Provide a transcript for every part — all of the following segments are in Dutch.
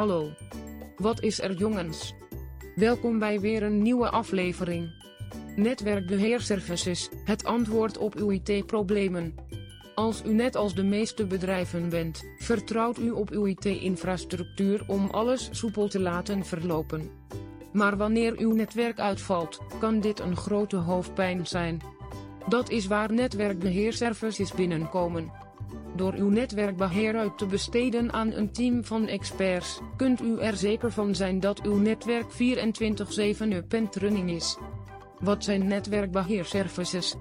Hallo. Wat is er jongens? Welkom bij weer een nieuwe aflevering. Netwerkbeheerservices, het antwoord op uw IT-problemen. Als u net als de meeste bedrijven bent, vertrouwt u op uw IT-infrastructuur om alles soepel te laten verlopen. Maar wanneer uw netwerk uitvalt, kan dit een grote hoofdpijn zijn. Dat is waar netwerkbeheerservices binnenkomen. Door uw netwerkbeheer uit te besteden aan een team van experts, kunt u er zeker van zijn dat uw netwerk 24/7 up and running is. Wat zijn netwerkbeheerservices?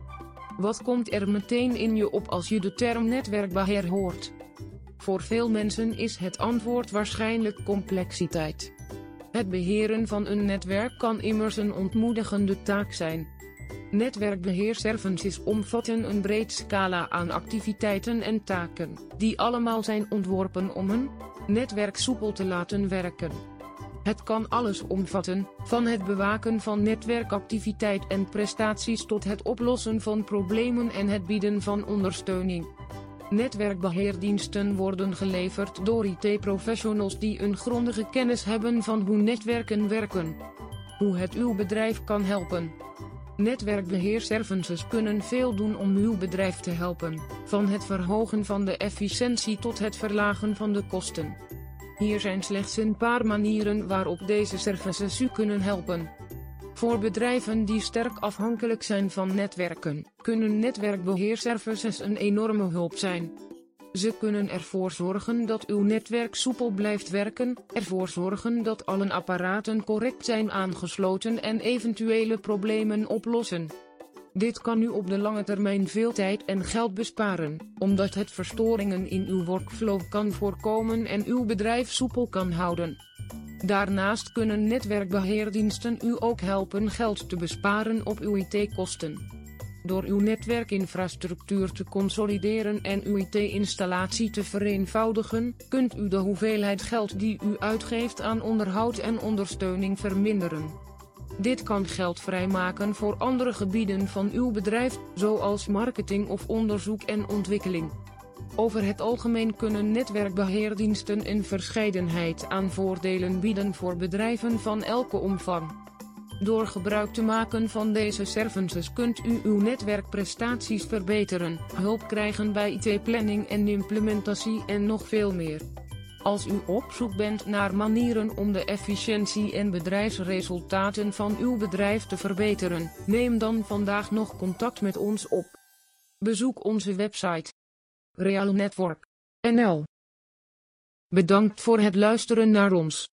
Wat komt er meteen in je op als je de term netwerkbeheer hoort? Voor veel mensen is het antwoord waarschijnlijk complexiteit. Het beheren van een netwerk kan immers een ontmoedigende taak zijn. Netwerkbeheerservices omvatten een breed scala aan activiteiten en taken, die allemaal zijn ontworpen om een netwerk soepel te laten werken. Het kan alles omvatten, van het bewaken van netwerkactiviteit en prestaties tot het oplossen van problemen en het bieden van ondersteuning. Netwerkbeheerdiensten worden geleverd door IT-professionals die een grondige kennis hebben van hoe netwerken werken. Hoe het uw bedrijf kan helpen. Netwerkbeheerservices kunnen veel doen om uw bedrijf te helpen, van het verhogen van de efficiëntie tot het verlagen van de kosten. Hier zijn slechts een paar manieren waarop deze services u kunnen helpen. Voor bedrijven die sterk afhankelijk zijn van netwerken, kunnen netwerkbeheerservices een enorme hulp zijn. Ze kunnen ervoor zorgen dat uw netwerk soepel blijft werken, ervoor zorgen dat alle apparaten correct zijn aangesloten en eventuele problemen oplossen. Dit kan u op de lange termijn veel tijd en geld besparen, omdat het verstoringen in uw workflow kan voorkomen en uw bedrijf soepel kan houden. Daarnaast kunnen netwerkbeheerdiensten u ook helpen geld te besparen op uw IT-kosten. Door uw netwerkinfrastructuur te consolideren en uw IT-installatie te vereenvoudigen, kunt u de hoeveelheid geld die u uitgeeft aan onderhoud en ondersteuning verminderen. Dit kan geld vrijmaken voor andere gebieden van uw bedrijf, zoals marketing of onderzoek en ontwikkeling. Over het algemeen kunnen netwerkbeheerdiensten een verscheidenheid aan voordelen bieden voor bedrijven van elke omvang. Door gebruik te maken van deze services kunt u uw netwerkprestaties verbeteren, hulp krijgen bij IT-planning en implementatie en nog veel meer. Als u op zoek bent naar manieren om de efficiëntie en bedrijfsresultaten van uw bedrijf te verbeteren, neem dan vandaag nog contact met ons op. Bezoek onze website realnetwork.nl. Bedankt voor het luisteren naar ons.